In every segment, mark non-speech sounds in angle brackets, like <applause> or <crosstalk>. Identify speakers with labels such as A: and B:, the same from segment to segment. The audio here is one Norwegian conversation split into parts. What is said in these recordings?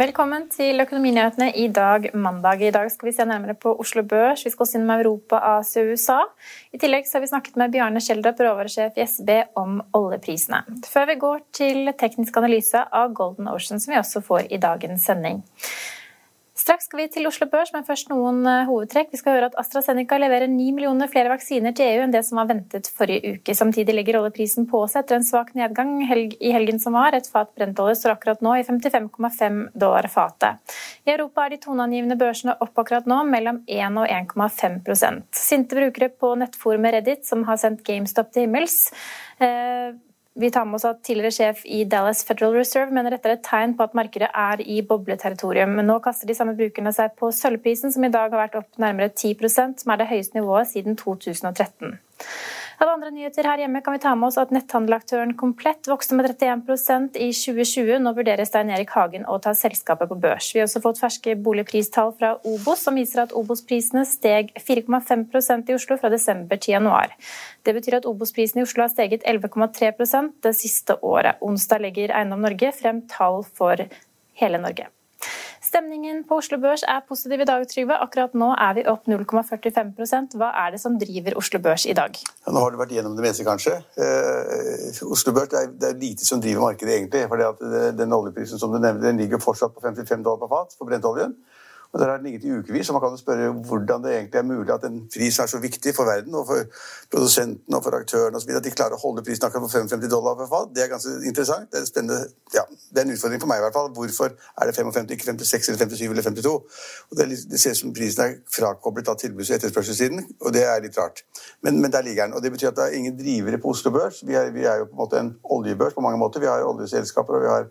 A: Velkommen til Økonominyhetene i dag, mandag. I dag skal vi se nærmere på Oslo Børs. Vi skal også innom Europa, Asia og USA. I tillegg har vi snakket med Bjarne Schjelderup, råvaresjef i SB, om oljeprisene. Før vi går til teknisk analyse av Golden Ocean, som vi også får i dagens sending. Straks skal vi til Oslo Børs, men først noen eh, hovedtrekk. Vi skal høre at AstraZeneca leverer 9 millioner flere vaksiner til EU enn det som var ventet forrige uke. Samtidig legger oljeprisen på seg etter en svak nedgang i helgen som var. Et fat brentolje står akkurat nå i 55,5 dollar fatet. I Europa er de toneangivende børsene opp akkurat nå, mellom 1 og 1,5 Sinte brukere på nettforumet Reddit, som har sendt GameStop til himmels, eh, vi tar med oss at tidligere sjef i Dallas Federal Reserve mener dette er et tegn på at markedet er i bobleterritorium. Men nå kaster de samme brukerne seg på sølvprisen, som i dag har vært opp nærmere 10 som er det høyeste nivået siden 2013. Av andre nyheter her hjemme kan vi ta med oss at netthandelaktøren Komplett vokste med 31% i 2020. Nå vurderer Stein Erik Hagen å ta selskapet på børs. Vi har også fått ferske boligpristall fra Obos, som viser at Obos-prisene steg 4,5% i Oslo fra desember til januar. Det betyr at Obos-prisen i Oslo har steget 11,3% det siste året. Onsdag legger Eiendom Norge frem tall for hele Norge. Stemningen på Oslo Børs er positiv i dag, Trygve. Akkurat nå er vi opp 0,45% Hva er det som driver Oslo Børs i dag?
B: Ja, nå har du vært gjennom det meste, kanskje. Eh, Oslo Børs det er, det er, lite som driver markedet, egentlig. for Den oljeprisen som du nevnte, den ligger fortsatt på 55 dollar på fat for brentoljen. Og Der har den ligget i ukevis, og man kan jo spørre hvordan det egentlig er mulig at en pris er så viktig for verden og for produsenten og for aktørene osv. At de klarer å holde prisen akkurat på 55 dollar per fat. Det er ganske interessant. Det er spennende. Ja, det er en utfordring for meg i hvert fall. Hvorfor er det 55, ikke 56 eller 57 eller 52? Og det, det ser ut som prisen er frakoblet av tilbuds- og etterspørselssiden, og det er litt rart. Men, men, der ligger den. Og det betyr at det er ingen drivere på Oslo Børs. Vi er, vi er jo på en måte en oljebørs på mange måter. Vi har oljeselskaper og vi har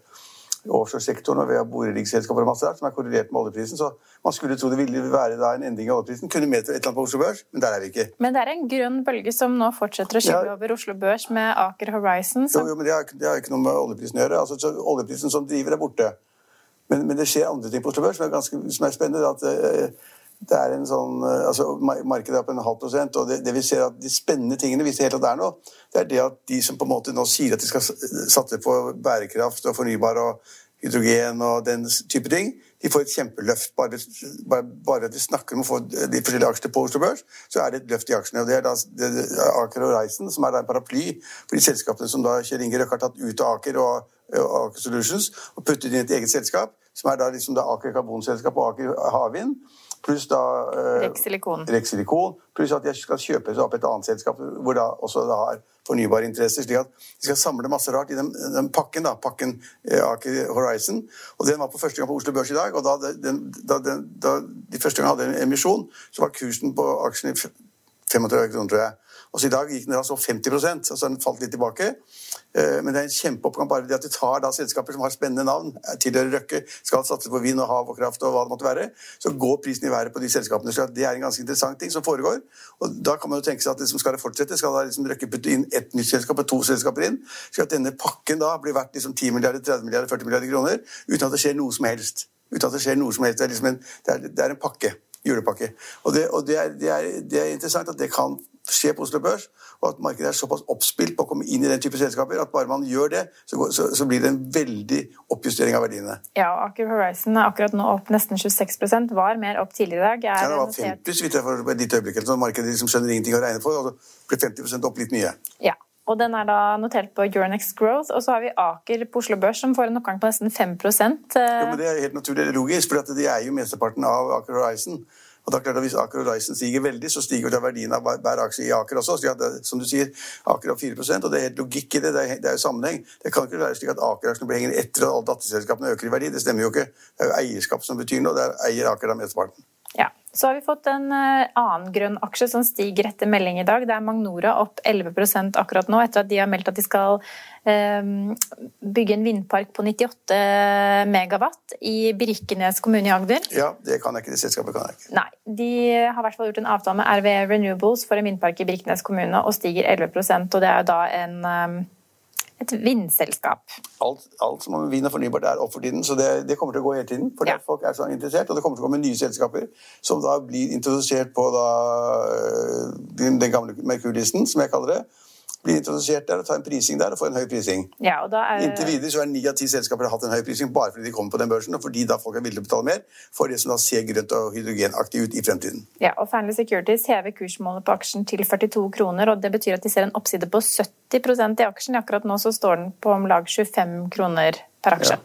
B: offshoresektoren, og vi har og masse der, som er korrelert med oljeprisen. Så man skulle tro det ville være en endring i oljeprisen. Kunne medføre et eller annet på Oslo Børs, men der er vi ikke.
A: Men det er en grønn bølge som nå fortsetter å skyve ja. over Oslo Børs med Aker Horizon?
B: Som... Jo, jo, men det har, det har, ikke noe med oljeprisen å gjøre. Altså, oljeprisen som driver, er borte. Men, men, det skjer andre ting på Oslo Børs som er, ganske, som er spennende. at uh, det er en sånn, altså Markedet er på en halv prosent, og det, det, vi ser at de spennende tingene vi ser helt at det er nå, det er det at de som på en måte nå sier at de skal satse på bærekraft og fornybar og hydrogen og den type ting. De får et kjempeløft. Bare, bare, at vi snakker om å få de forskjellige aksjene på Oslo Børs, så er det et løft i aksjene. og Det er da det er Aker og Reisen som er da en paraply for de selskapene som da Kjell Inge Røkke har tatt ut av Aker og, og Aker Solutions og puttet inn i et eget selskap, som er da liksom da Aker Karbonselskap og Aker Havvind. Pluss da
A: eh, Rexilikon.
B: Rexilikon. Pluss at de skal kjøpe seg opp et annet selskap hvor da også da har fornybare interesser. slik at De skal samle masse rart i den, den pakken, da, pakken eh, Aker Horizon. og Den var på første gang på Oslo Børs i dag. og Da, den, da, den, da de første gang hadde en emisjon, så var kursen på aksjen i 35 kroner, tror jeg. Og så I dag gikk den altså 50% altså den falt litt tilbake. Eh, men det er en kjempeoppgang bare det at de tar da selskaper som har spennende navn, tilhører Røkke, skal satse på vind og hav og kraft og hva det måtte være, så går prisen i været på de selskapene. Så det er en ganske interessant ting som foregår. Og da kan man jo tenke seg at liksom skal det fortsette, skal da liksom Røkke putte inn ett nytt selskap og to selskaper inn, skal at denne pakken da blir verdt liksom 10 milliarder, 30 milliarder, 40 milliarder kroner uten at det skjer noe som helst. Uten at det skjer noe som helst. Det er, liksom en, det er, det er en pakke julepakke. Og, det, og det, er, det, er, det, er, interessant at det kan skje på Oslo Børs, og at markedet er såpass oppspilt på å komme inn i den type selskaper at bare man gjør det, så, så, så blir det en veldig oppjustering av verdiene.
A: Ja, Aker Horizon er akkurat nå opp nesten 26% var mer opp tidligere i dag.
B: ja, det var 50 så vidt jeg for et lite øyeblikk. Så markedet liksom skjønner ingenting å regne for, og så ble 50% opp litt mye.
A: Ja. Og den er da notert på Euronex Growth. Og så har vi Aker på Oslo Børs som får en oppgang på nesten 5
B: Jo, men Det er helt naturlig logisk, for det er jo mesteparten av Aker Horizon. Og det er klart at Hvis Aker og Horizon stiger veldig, så stiger da verdien av hver aksje i Aker også. Så det, som du sier, Aker har 4% og det er helt logikk i det. Det er, det er jo sammenheng. Det kan ikke være slik at Aker-aksjene blir hengende etter at alle datterselskapene øker i verdi. Det stemmer jo ikke. Det er jo eierskap som betyr noe. Der eier Aker da mesteparten.
A: Ja. Så har vi fått en eh, annen grønn aksje som stiger etter melding i dag. Det er Magnora opp 11% akkurat nå, etter at de har meldt at de skal eh, bygge en vindpark på 98 megawatt i Birkenes kommune i Agder.
B: Ja, det kan jeg ikke. Det selskapet kan jeg ikke.
A: Nei. De har i hvert fall gjort en avtale med RVE Renewables for en vindpark i Birkenes kommune og stiger 11% og det er jo da en eh, et vindselskap.
B: Alt, alt som har med vind og fornybart er opp for tiden, så det, det kommer til å gå hele tiden. fordi
A: Ja.
B: folk er så interessert, Og det kommer til å komme nye selskaper som da blir introdusert på da, øh, den, den gamle Merkurlisten, som jeg kaller det. Blir introdusert der og tar en prising der og får en høy prising.
A: Ja, er
B: Inntil videre så er ni av ti selskaper har hatt en høy prising bare fordi de kommer på den børsen, og fordi da folk er villige til å betale mer for det som da ser grønt og hydrogenaktig ut i fremtiden.
A: Ja, og Fearnley Securities hever kursmålet på aksjen til 42 kroner, og det betyr at de ser en oppside på 70% i aksjen. Akkurat nå så står den på om lag 25 kroner per aksje.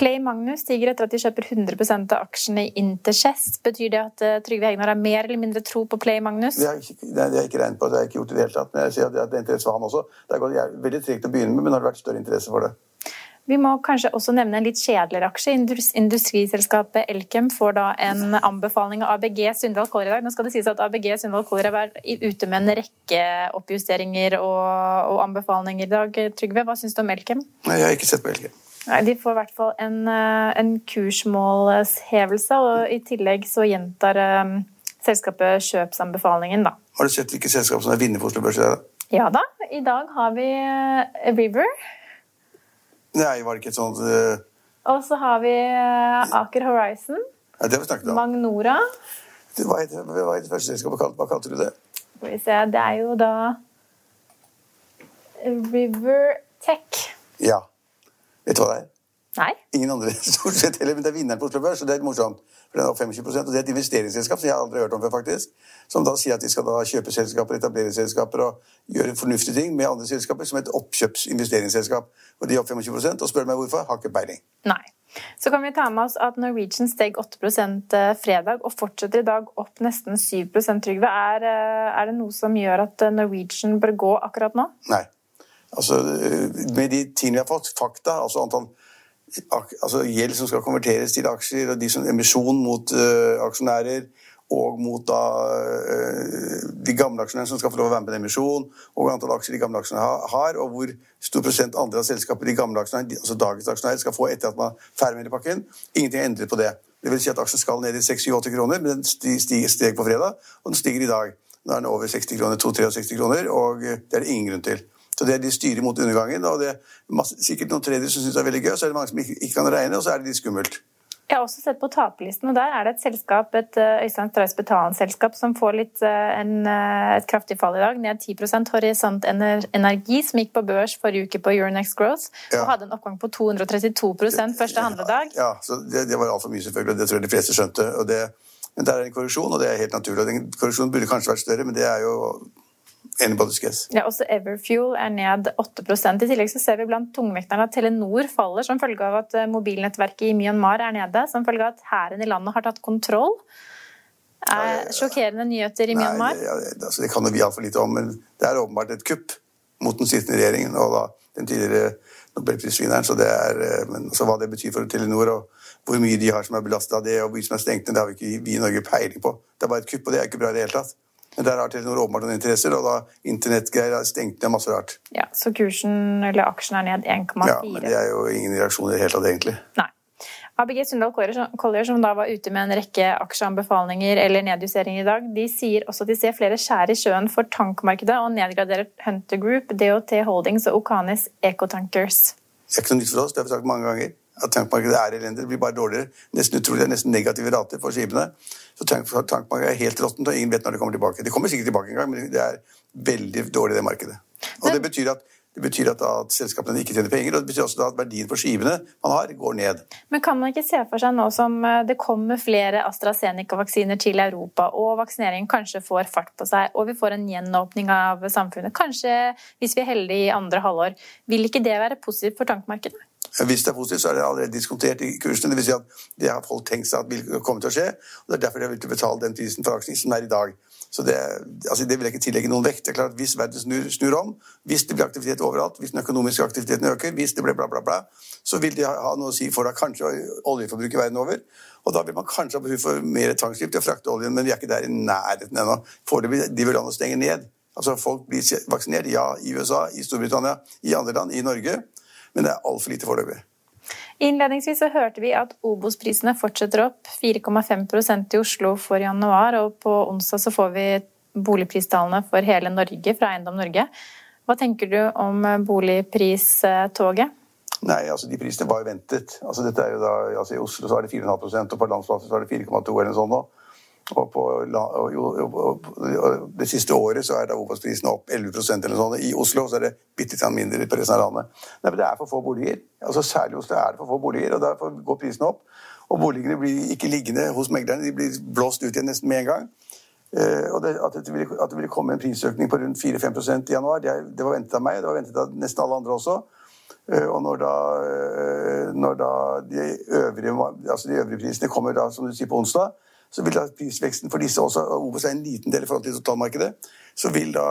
A: Play Magnus stiger etter at de kjøper 100% av aksjene i Interchess. Betyr det at eh, Trygve Hegnar har mer eller mindre tro på Play Magnus?
B: Det har ikke, det har jeg ikke regnet på, det har jeg ikke gjort i det hele tatt. Men jeg ser at det er interesse for han også. Det er veldig tregt å begynne med, men har det vært større interesse for det.
A: Vi må kanskje også nevne en litt kjedeligere aksje. Industriselskapet Elkem får da en anbefaling av ABG Sundal Kåre i dag. Nå skal det sies at ABG Sundal Kåre har vært ute med en rekke oppjusteringer og, og anbefalinger i dag. Trygve, hva syns du om Elkem?
B: Nei, jeg har ikke sett på Elke.
A: Nei, De får i hvert fall en, eh, en kursmålshevelse, og i tillegg så gjentar um, selskapet kjøpsanbefalingen, da.
B: Har du sett hvilke selskap som er vinner på Oslo Børs i dag? da?
A: Ja da, i dag har vi eh, River,
B: Nei, var det ikke et sånt uh...
A: og så har vi Aker Horizon,
B: Ja, det har vi snakket om.
A: Magnora.
B: Det- Hva heter, var heter første selskapet kalt? Hva kalte du det?
A: Skal vi se, det er jo da River Tech.
B: Ja. Vet du hva det er?
A: Nei?
B: Ingen andre <laughs> stort sett heller, men det er vinneren på Oslo Børs, og det er morsomt. For den er opp 25 og Det er et investeringsselskap som jeg aldri har hørt om før, faktisk. Som da sier at de skal da kjøpe selskaper, etablere selskaper og gjøre fornuftige ting med andre selskaper som et oppkjøpsinvesteringsselskap. Og de er opp 25 og spør meg hvorfor, har ikke peiling.
A: Nei. Så kan vi ta med oss at Norwegian steg 8% fredag og fortsetter i dag opp nesten 7% Trygve. Er, eh, er det noe som gjør at eh, Norwegian bør gå akkurat nå?
B: Nei. Altså, med de tingene vi har fått, fakta, altså antall altså gjeld som skal konverteres til aksjer, og de som emisjon mot uh, aksjonærer, og mot da uh, de gamle aksjonærene som skal få lov å være med på en emisjon, og antall aksjer de gamle aksjonærene har, og hvor stor prosent andre av selskapet de gamle aksjonærene, altså dagens aksjonærer, skal få etter at man er ferdig med pakken. Ingenting er endret på det. Det vil si at aksjen skal ned i 6-8 kroner, men den stiger steg på fredag, og den stiger i dag. Nå er den over 60 kroner, 2-63 kroner, og det er det ingen grunn til. Så det, De styrer mot undergangen, og det er sikkert noen tredje som syns det er veldig gøy, så er det mange som ikke, kan regne, og så er det litt skummelt.
A: Jeg har også sett på taperlisten, og der er det et selskap, et eh, Øystein Strauss Betalen-selskap som får litt, eh, en, eh, et kraftig fall i dag, ned 10 Horisont Ener- Energi, som gikk på børs forrige uke på Euronex Growth,
B: Ja.
A: og hadde en oppgang på 232% første handledag.
B: Ja, så Det, det var altfor mye, selvfølgelig, og det tror jeg de fleste skjønte. og det, Men der er en korreksjon, og det er helt naturlig. Den korreksjonen burde kanskje vært større, men det er jo anybody's guess.
A: Ja, også Everfuel er ned 8% I tillegg så ser vi blant tungvekterne at Telenor faller som følge av at eh, mobilnettverket i Myanmar er nede, som følge av at hæren i landet har tatt kontroll. Er sjokkerende nyheter i Myanmar.
B: Nei, det, ja, det, altså, det kan jo vi altfor lite om, men det er åpenbart et kupp mot den sittende regjeringen og da den tidligere nobelprisvinneren. Så det er, eh, men altså, hva det betyr for Telenor, og hvor mye de har som er belastet av det, og hvor mye som er stengt ned, det har vi ikke vi i Norge peiling på. Det er bare et kupp, og det er ikke bra i det hele tatt. Der har Telenor åpenbart noen interesser, og da internettgreier har stengt ned masse rart.
A: Ja, så kursen, eller aksjen er ned 1,4.
B: Ja, men det er jo ingen reaksjon i det hele tatt, egentlig.
A: Nei. ABG Sundal Collier, Collier, som da var ute med en rekke aksjeanbefalinger eller nedjusteringer i dag, de sier også at de ser flere skjær i sjøen for tankmarkedet og nedgraderer Hunter Group, DOT Holdings og Okanis Ecotankers.
B: Det er ikke noe nytt for oss, det har vi sagt mange ganger. At tankmarkedet er elendig, det blir bare dårligere. Nesten utrolig, det er nesten negative rater for skipene. Så tank, tankmarkedet er helt råttent, og ingen vet når det kommer tilbake. Det kommer sikkert tilbake en gang, men det er veldig dårlig, det markedet. Og det betyr at, det betyr at, at selskapene ikke tjener penger, og det betyr også at verdien på skivene man har, går ned.
A: Men kan man ikke se for seg nå som eh, det kommer flere AstraZeneca-vaksiner til Europa, og vaksineringen kanskje får fart på seg, og vi får en gjenåpning av samfunnet, kanskje hvis vi er heldige i andre halvår, vil ikke det være positivt for tankmarkedet?
B: Hvis det er positivt, så er det allerede diskontert i kursene. Det vil si at det har folk tenkt seg at vil komme til å skje. og Det er derfor de har villet betale den prisen for aksjen som er i dag. Så det, altså det vil jeg ikke tillegge noen vekt. Det er klart at Hvis verden snur, snur, om, hvis det blir aktivitet overalt, hvis den økonomiske aktiviteten øker, hvis det blir bla, bla, bla, så vil det ha noe å si for da kanskje oljeforbruket verden over. Og da vil man kanskje ha behov for mer tvangsskip til å frakte oljen, men vi er ikke der i nærheten ennå. Foreløpig driver landet og stenger ned. Altså Folk blir vaksinert, ja, i USA, i Storbritannia, i andre land, i Norge, men det er altfor lite foreløpig.
A: Innledningsvis så hørte vi at Obos-prisene fortsetter opp, 4,5% i Oslo for januar. Og på onsdag så får vi boligpristallene for hele Norge fra Eiendom Norge. Hva tenker du om boligpristoget?
B: Nei, altså de prisene var jo ventet. Altså dette er jo da, altså I Oslo så er det 4,5% og på landsbasis så er det 4,2 eller noe sånt nå. Og, på, det siste året så er da Obos-prisen opp 11% eller sånt. I Oslo så er det bitte litt mindre på resten av landet. Nei, men Det er for få boliger. Altså Særlig i Oslo er det for få boliger, og derfor går prisene opp. Og boligene blir ikke liggende hos meglerne, de blir blåst ut igjen nesten med en gang. Uh, og det, at, det ville, at, det ville, komme en prisøkning på rundt 4-5% i januar, det, det, var ventet av meg, det var ventet av nesten alle andre også. Uh, og når da, uh, når da de, øvrige, altså de øvrige prisene kommer da, som du sier, på onsdag, så vil da prisveksten for disse også, Obos er en liten del i forhold til totalmarkedet, så vil da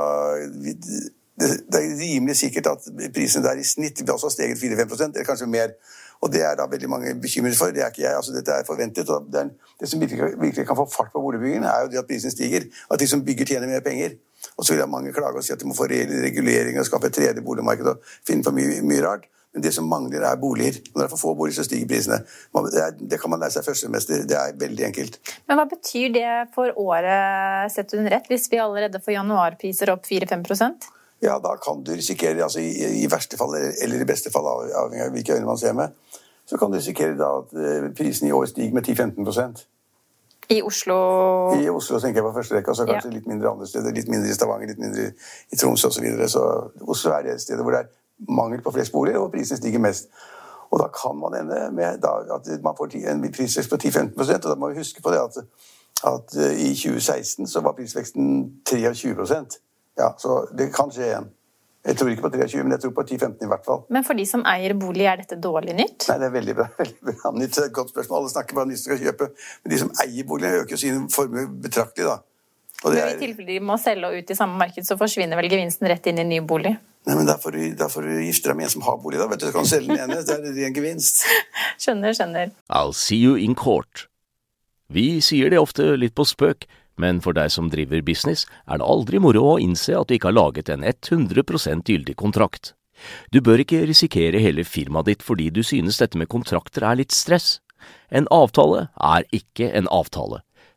B: det er rimelig sikkert at prisene der i snitt vil også ha steget 4-5% eller kanskje mer. Og Det er da veldig mange bekymret for. Det er ikke jeg, altså Dette er forventet. og Det, er, det som virkelig, virkelig, kan få fart på boligbyggingen, er jo det at prisene stiger. At de som bygger, tjener mer penger. Og så vil da mange klage og si at de må få reell regulering og skape et tredje boligmarked og finne på mye, mye rart. Men det som mangler, er boliger. Når det er for få boliger, så stiger prisene. Det, det kan man lære seg førstesemester. Det er veldig enkelt.
A: Men hva betyr det for året sett under ett, hvis vi allerede får januarpriser opp 4-5%
B: ja, da kan du risikere, altså i, i, verste fall eller i beste fall, avhengig av hvilke øyne man ser med, så kan du risikere da at eh, prisen i år stiger med 10-15%
A: i Oslo
B: I Oslo tenker jeg på første rekke, og så kanskje ja. litt mindre andre steder. Litt mindre i Stavanger, litt mindre i Tromsø osv. Så, videre. så Oslo er det stedet hvor det er mangel på flest boliger, og prisen stiger mest. Og da kan man ende med at man får en prisvekst på 10-15% og da må vi huske på det at, at eh, i 2016 så var prisveksten 23% Ja, Så det kan skje igjen. Jeg tror ikke på 23, men jeg tror på 10-15 i hvert fall.
A: Men for de som eier bolig, er dette dårlig nytt?
B: Nei, det er veldig bra. <laughs> veldig bra nytt. Det er et godt spørsmål. Alle snakker bare om de som skal kjøpe. Men de som eier bolig, øker sin formue betraktelig, da.
A: Og det er... I tilfelle de må selge og ut i samme marked, så forsvinner vel gevinsten rett inn i ny bolig?
B: Nei, men Da får du, du gifte deg med en som har bolig, da. vet du, Så kan du selge den ene. Det er en gevinst. <laughs>
A: skjønner, skjønner.
C: I'll see you in court. Vi sier det ofte litt på spøk, men for deg som driver business, er det aldri moro å innse at du ikke har laget en 100 gyldig kontrakt. Du bør ikke risikere hele firmaet ditt fordi du synes dette med kontrakter er litt stress. En avtale er ikke en avtale.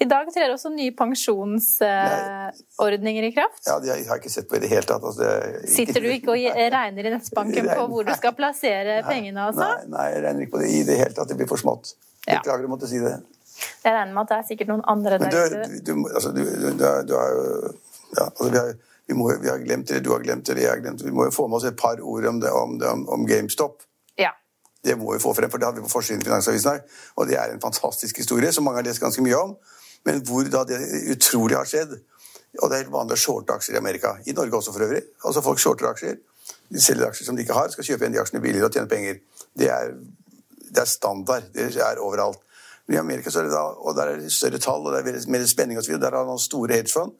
A: I dag trer også nye pensjonsordninger i kraft.
B: Ja, Det har jeg ikke sett på i det hele tatt. Altså, det,
A: Sitter du ikke og regner i nettbanken på hvor du skal plassere pengene? Altså?
B: Nei, nei, jeg regner ikke på det i det hele tatt. Det blir for smått. Beklager å måtte si det.
A: Jeg regner med at det er sikkert noen andre
B: der ute. Du, altså, du, du, du har jo ja, altså, vi, har, vi, må, vi, har, glemt det, du har glemt det, jeg har glemt det. Vi må jo få med oss et par ord om, det, om, det, om, om GameStop. Det må vi få frem, for det hadde vi på forsiden i Finansavisen her. Og det er en fantastisk historie som mange har lest ganske mye om. Men hvor da det utrolig har skjedd. Og det er helt vanlig å shorte aksjer i Amerika. I Norge også, for øvrig. Altså Folk shorter aksjer. De selger aksjer som de ikke har, skal kjøpe igjen de aksjene billigere og tjene penger. Det er, det er standard. Det er overalt. Men i Amerika så er det da, og der er det større tall, og det er mer spenning osv. Der har man store hedgefond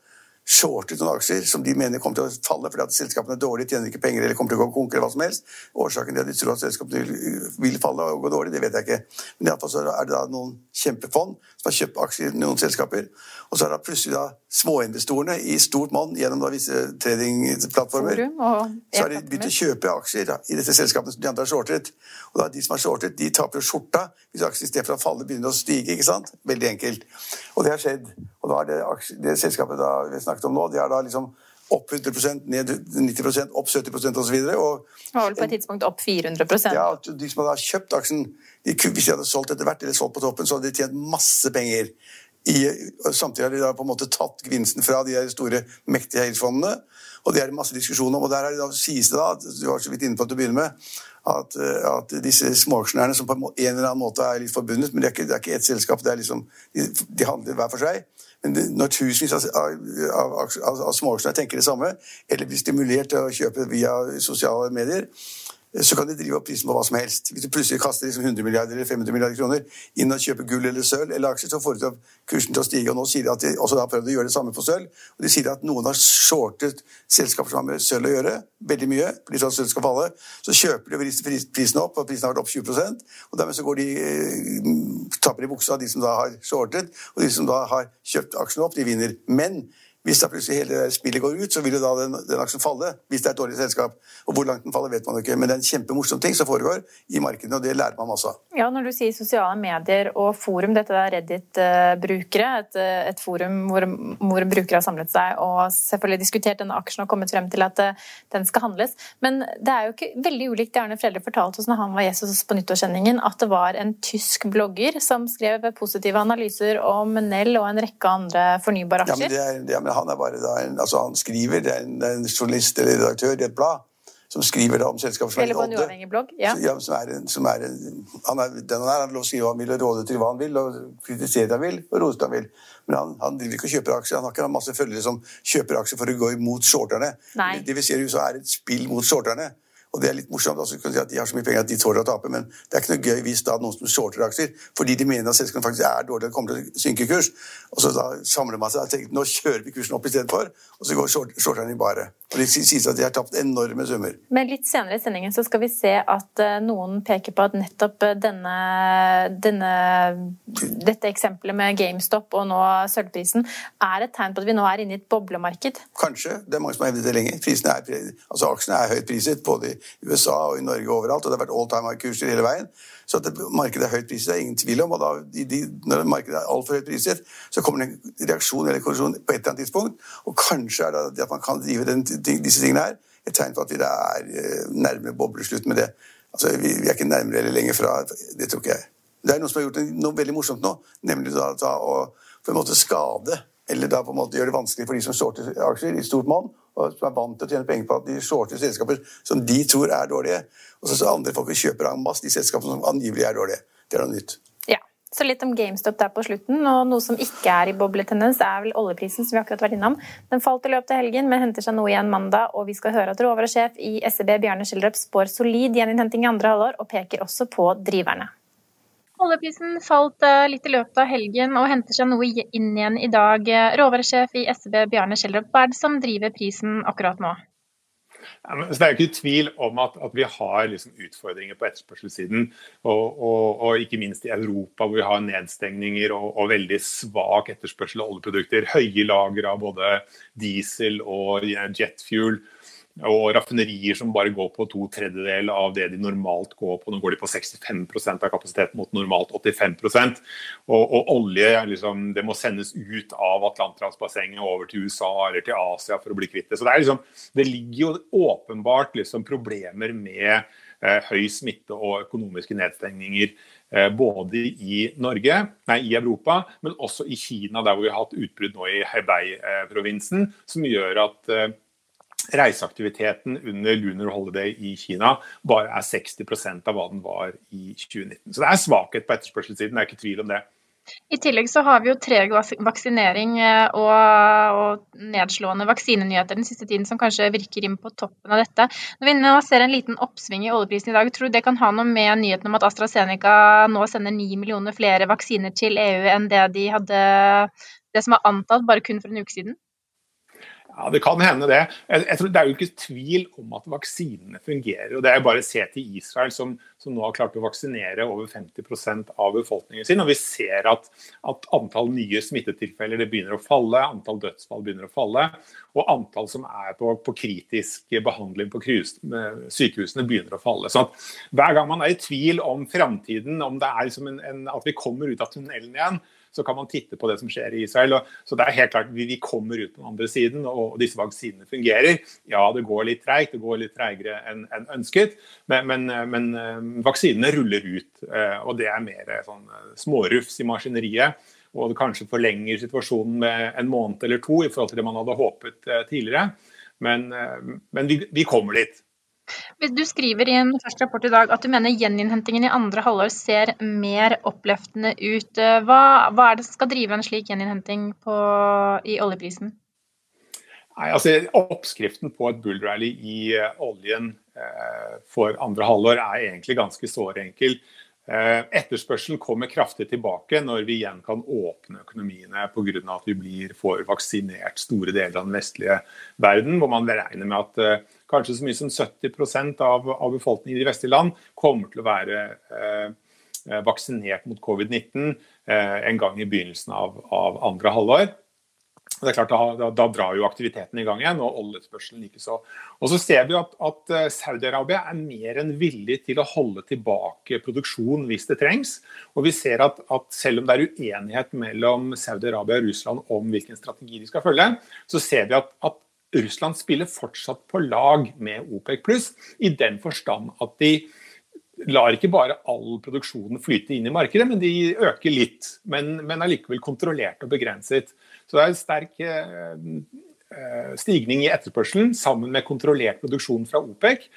B: shortet noen aksjer som de mener kommer til å falle fordi at selskapene er dårlige, tjener ikke penger eller kommer til å gå konk eller hva som helst. Årsaken til at de tror at selskapene vil, vil falle og gå dårlig, det vet jeg ikke. Men iallfall så er det da noen kjempefond som har kjøpt aksjer i noen selskaper. Og så er det plutselig da småinvestorene i stort monn gjennom da visse tradingplattformer. Så har de begynt å kjøpe aksjer i disse selskapene som de andre har shortet. Og da de som har shortet, de taper jo skjorta hvis aksjer istedenfor å falle begynner å stige. ikke sant? Veldig enkelt. Og det har skjedd. Og da er det, det selskapet vi snakket om nå, de er da liksom opp 100% ned 90% opp 70% osv.
A: Og var vel på et tidspunkt opp 400%
B: Ja, De som hadde kjøpt aksjen, de, hvis de hadde solgt etter hvert eller solgt på toppen, så hadde de tjent masse penger. I, samtidig har de da på en måte tatt gevinsten fra de store, mektige eierfondene. Og det er det masse diskusjon om. og der er det da, sies det da, du var så vidt inne på til å begynne med, at, at disse småaksjonærene, som på en, eller annen måte er litt forbundet, men det er ikke, det er ikke ett selskap, det liksom, de, de handler hver for seg. Når tusenvis av, av, av, av småaksjonærer tenker det samme, eller blir stimulert til å kjøpe via sosiale medier, så kan de drive opp prisen på hva som helst. Hvis du plutselig kaster liksom 100 milliarder eller 500 milliarder kroner inn og kjøper gull eller sølv eller aksjer, så får du kursen til å stige. og Nå sier de at de også har prøvd å gjøre det samme på sølv. og De sier at noen har shortet selskaper som har med sølv å gjøre, veldig mye, fordi sånn sølv skal falle. Så kjøper de og vrister prisen opp, og prisen har vært opp 20% og Dermed så går de eh, tapper de buksa, de som da har shortet, og de som da har kjøpt aksjene opp, de vinner. Men hvis da plutselig hele spillet går ut, så vil jo da den, den, aksjen falle. Hvis det er et dårlig selskap. Og hvor langt den faller, vet man ikke. Men det er en kjempemorsom ting som foregår i markedene, og det lærer man masse av.
A: Ja, når du sier sosiale medier og forum, dette er Reddit-brukere, et, et, forum hvor, hvor, brukere har samlet seg og selvfølgelig diskutert denne aksjen og kommet frem til at eh, den skal handles. Men det er jo ikke veldig ulikt det Arne Fredrik fortalte oss når han var gjest hos oss på nyttårssendingen, at det var en tysk blogger som skrev positive analyser om Nell og en rekke andre fornybare aksjer.
B: Ja, men det er, det er han er bare da en, altså han skriver, det er en, en journalist eller redaktør i et blad som skriver da om selskapet
A: som Eller på en uavhengig blogg? Ja.
B: ja som er en, som er en, han er, den han er, han lov å skrive hva han vil, og råde til hva han vil, og kritisere det han vil, og rose det han vil. Men han, han driver ikke og kjøper aksjer. Han har ikke masse følgere som kjøper aksjer for å gå imot shorterne.
A: Nei.
B: Det vi ser i USA, er et spill mot shorterne. Og det er litt morsomt altså, si at De har så mye penger at de tåler å tape, men det er ikke noe gøy hvis da noen som shorter aksjer fordi de mener at selskapet faktisk er dårlig og kommer til å synke kurs. Og så da samler man seg og tenker nå kjører vi kursen opp i stedet for, og så går short, shorterne i bare. Og Det sies at de har tapt enorme summer.
A: Men litt senere i sendingen så skal vi se at uh, noen peker på at nettopp eh, denne, denne, dette eksempelet med GameStop og nå sølvprisen er et tegn på at vi nå er inne i et boblemarked.
B: Kanskje. Det er mange som har hevdet det lenge. Prisene er, altså Aksjene er høyt priset både i USA og i Norge og overalt, og det har vært all time high-kurser hele veien. Så at det, markedet er høyt priset, det er ingen tvil om. og da, de, Når markedet er altfor høyt priset, så kommer det en reaksjon eller korrosjon på et eller annet tidspunkt. Og kanskje er det at man kan drive den, disse tingene her et tegn på at vi da er eh, nærmere bobleslutt med det. Altså, vi, vi, er ikke nærmere eller lenger fra Det tror ikke jeg. Det er noen som har gjort noe veldig morsomt nå, nemlig da, da å på en måte skade eller da på en måte gjøre det vanskelig for de som shorter aksjer i stort monn, og som er vant til å tjene penger på at de shorter selskaper som de tror er dårlige. Og så andre folk kjøper en masse de selskapene som angivelig er dårlige. Det er noe nytt.
A: Ja. Så litt om GameStop der på slutten. Og noe som ikke er i bobletendens, er vel oljeprisen, som vi akkurat vært innom. Den falt i løpet av helgen, men henter seg noe igjen mandag. Og vi skal høre at råvaresjef i SEB, Bjarne Schjelderup, spår solid gjeninnhenting i andre halvår, og peker også på driverne. Oljeprisen falt eh, litt i løpet av helgen og henter seg noe inn igjen i dag. Råvaresjef i SEB Bjarne Schjelderup, hva er det som driver prisen akkurat nå?
D: Ja, det er jo ikke tvil om at, at vi har liksom utfordringer på etterspørselssiden. Og, og, og, ikke minst i Europa, hvor vi har nedstengninger og, og veldig svak etterspørsel av oljeprodukter. Høye lager av både diesel og jetfuel og raffinerier som bare går på to tredjedeler av det de normalt går på. Nå går de på 65% av kapasiteten mot normalt 85% Og, og olje liksom, det må sendes ut av Atlanterhavsbassenget over til USA eller til Asia for å bli kvitt det. Så det, liksom, det ligger jo åpenbart liksom, problemer med eh, høy smitte og økonomiske nedstengninger. Eh, både i Norge, nei, i Europa, men også i Kina, der hvor vi har hatt utbrudd nå i Hebei-provinsen, som gjør at eh, reiseaktiviteten under Lunar Holiday i Kina bare er 60% av hva den var i 2019. Så det er svakhet på etterspørselssiden, det er ikke tvil om det.
A: I tillegg så har vi jo treg vaksinering eh, og, og, nedslående vaksinenyheter den siste tiden som kanskje virker inn på toppen av dette. Når vi nå ser en liten oppsving i oljeprisen i dag, tror du det kan ha noe med nyheten om at AstraZeneca nå sender 9 millioner flere vaksiner til EU enn det de hadde det som var antatt bare kun for en uke siden?
D: Ja, Det kan hende det. Jeg, jeg tror Det er jo ikke tvil om at vaksinene fungerer. og Det er bare å se til Israel, som, som nå har klart å vaksinere over 50% av befolkningen sin. og Vi ser at, at antall nye smittetilfeller begynner å falle, antall dødsfall begynner å falle. Og antall som er på, på kritisk behandling på sykehusene begynner å falle. Så Hver gang man er i tvil om framtiden, om det er liksom en, en, at vi kommer ut av tunnelen igjen, så kan man titte på det som skjer i Israel. så det er helt klart Vi, kommer ut på den andre siden, og, disse vaksinene fungerer. Ja, det går litt treigt, det går litt treigere enn en ønsket, men, men, men, eh, vaksinene ruller ut. Eh, og det er mer sånn eh, smårufs i maskineriet. Og det kanskje forlenger situasjonen med en måned eller to i forhold til det man hadde håpet tidligere. Men, men vi, vi kommer dit.
A: Du skriver i en første rapport i dag at du mener gjeninnhentingen i andre halvår ser mer oppløftende ut. Hva, hva, er det som skal drive en slik gjeninnhenting på, i oljeprisen?
D: Nei, altså Oppskriften på et bullrally i uh, oljen eh, for andre halvår er egentlig ganske såre enkel. Uh, etterspørselen kommer kraftig tilbake når vi igjen kan åpne økonomiene pga. at vi blir får vaksinert store deler av den vestlige verden, hvor man regner med at kanskje så mye som 70 av, av befolkningen i de vestlige land kommer til å være eh, eh vaksinert mot covid-19 eh, en gang i begynnelsen av, av andre halvår. Det er klart, da, da, drar jo aktiviteten i gang igjen, og oljespørselen likeså. Og så ser vi at, at eh, Saudi-Arabia er mer enn villig til å holde tilbake produksjon hvis det trengs. Og vi ser at, at selv om det er uenighet mellom Saudi-Arabia og Russland om hvilken strategi de skal følge, så ser vi at, at Russland spiller fortsatt på lag med OPEC pluss, i den forstand at de lar ikke bare all produksjonen flyte inn i markedet, men de øker litt. Men, men likevel kontrollert og begrenset. Så det er en sterk eh, stigning i etterspørselen sammen med kontrollert produksjon fra OPEC.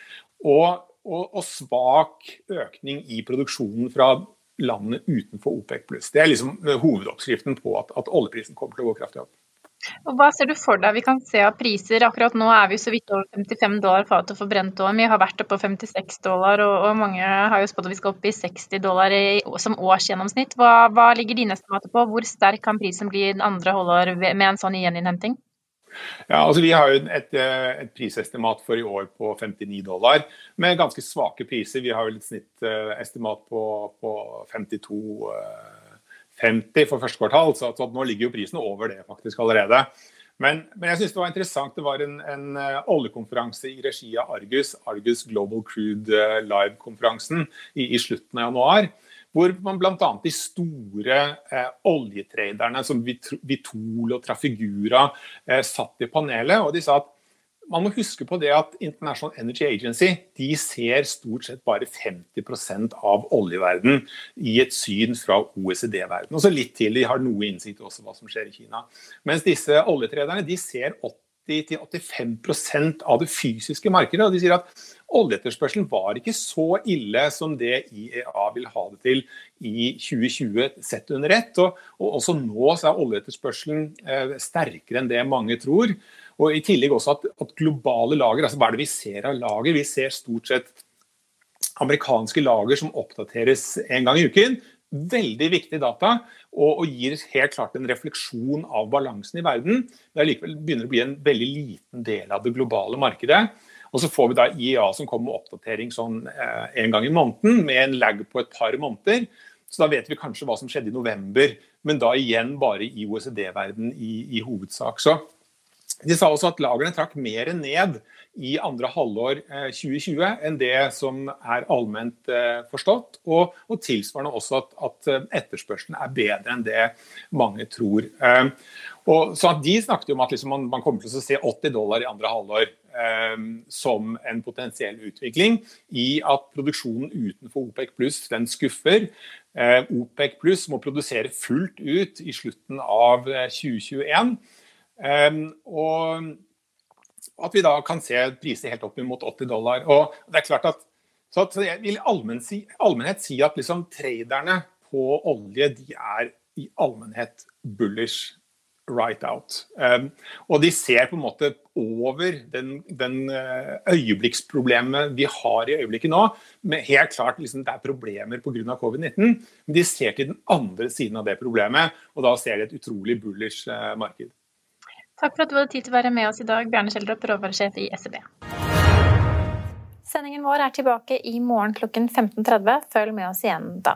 D: Og, og, og svak økning i produksjonen fra landene utenfor OPEC. Det er liksom hovedoppskriften på at, at oljeprisen kommer til å gå kraftig opp.
A: Og Hva ser du for deg vi kan se av priser? Akkurat nå er vi så vidt over 55 dollar fatet for brent år. Vi har vært oppe på 56 dollar, og, og mange har jo spådd at vi skal opp i 60 dollar i, som årsgjennomsnitt. Hva, hva ligger dine estimater på? Hvor sterk kan prisen bli den andre halvår med en sånn gjeninnhenting?
D: Ja, altså Vi har jo et, et, prisestimat for i år på 59 dollar, med ganske svake priser. Vi har vel et snittestimat på, på 52 dollar 50 for første kvartal, så, så nå ligger jo prisen over det faktisk allerede. Men, men jeg synes det var interessant. Det var en, en uh, oljekonferanse i regi av Argus, Argus Global Crude uh, Live-konferansen i, i, slutten av januar. Hvor man bl.a. de store eh, oljetraderne som Vitol og Trafigura satt i panelet. og de sa at man må huske på det at International Energy Agency de ser stort sett bare 50% av oljeverden i et syn fra OECD-verden. Og så litt til, de har noe innsikt også hva som skjer i Kina. Mens disse oljetrederne de ser 80-85% av det fysiske markedet. og de sier at Oljeetterspørselen var ikke så ille som det IEA vil ha det til i 2020 sett under ett. Og, og også nå er oljeetterspørselen eh, sterkere enn det mange tror. Og I tillegg også at, at, globale lager, altså hva er det vi ser av lager? Vi ser stort sett amerikanske lager som oppdateres en gang i uken. Veldig viktig data, og, og gir helt klart en refleksjon av balansen i verden. Det begynner å bli en veldig liten del av det globale markedet. Og så får vi da IEA som kommer med oppdatering sånn eh, en gang i måneden, med en lag på et par måneder. Så da vet vi kanskje hva som skjedde i november, men da igjen bare i OECD-verden i, i, hovedsak. Så de sa også at lagrene trakk mer ned i andre halvår 2020 eh, enn det som er allment eh, forstått. Og, og tilsvarende også at, at, eh, etterspørselen er bedre enn det mange tror. Og, så De snakket om at liksom man, man, kommer til å se 80 dollar i andre halvår eh, som en potensiell utvikling, i at produksjonen utenfor OPEC pluss den skuffer. Eh, OPEC pluss må produsere fullt ut i slutten av 2021. Um, og at vi da kan se priser helt opp mot 80 dollar. Og det er klart at så, jeg vil allmenn si, allmennhet si at liksom traderne på olje de er i allmennhet bullish right out. Um, og de ser på en måte over den, den uh, øyeblikksproblemet vi har i øyeblikket nå. med Helt klart liksom, det er problemer pga. covid-19, men de ser til den andre siden av det problemet. Og da ser de et utrolig bullish uh, marked.
A: Takk for at du hadde tid til å være med oss i dag, Bjarne Kjeldrup, råvaresjef i SEB. Sendingen vår er tilbake i morgen klokken 15.30. Følg med oss igjen da.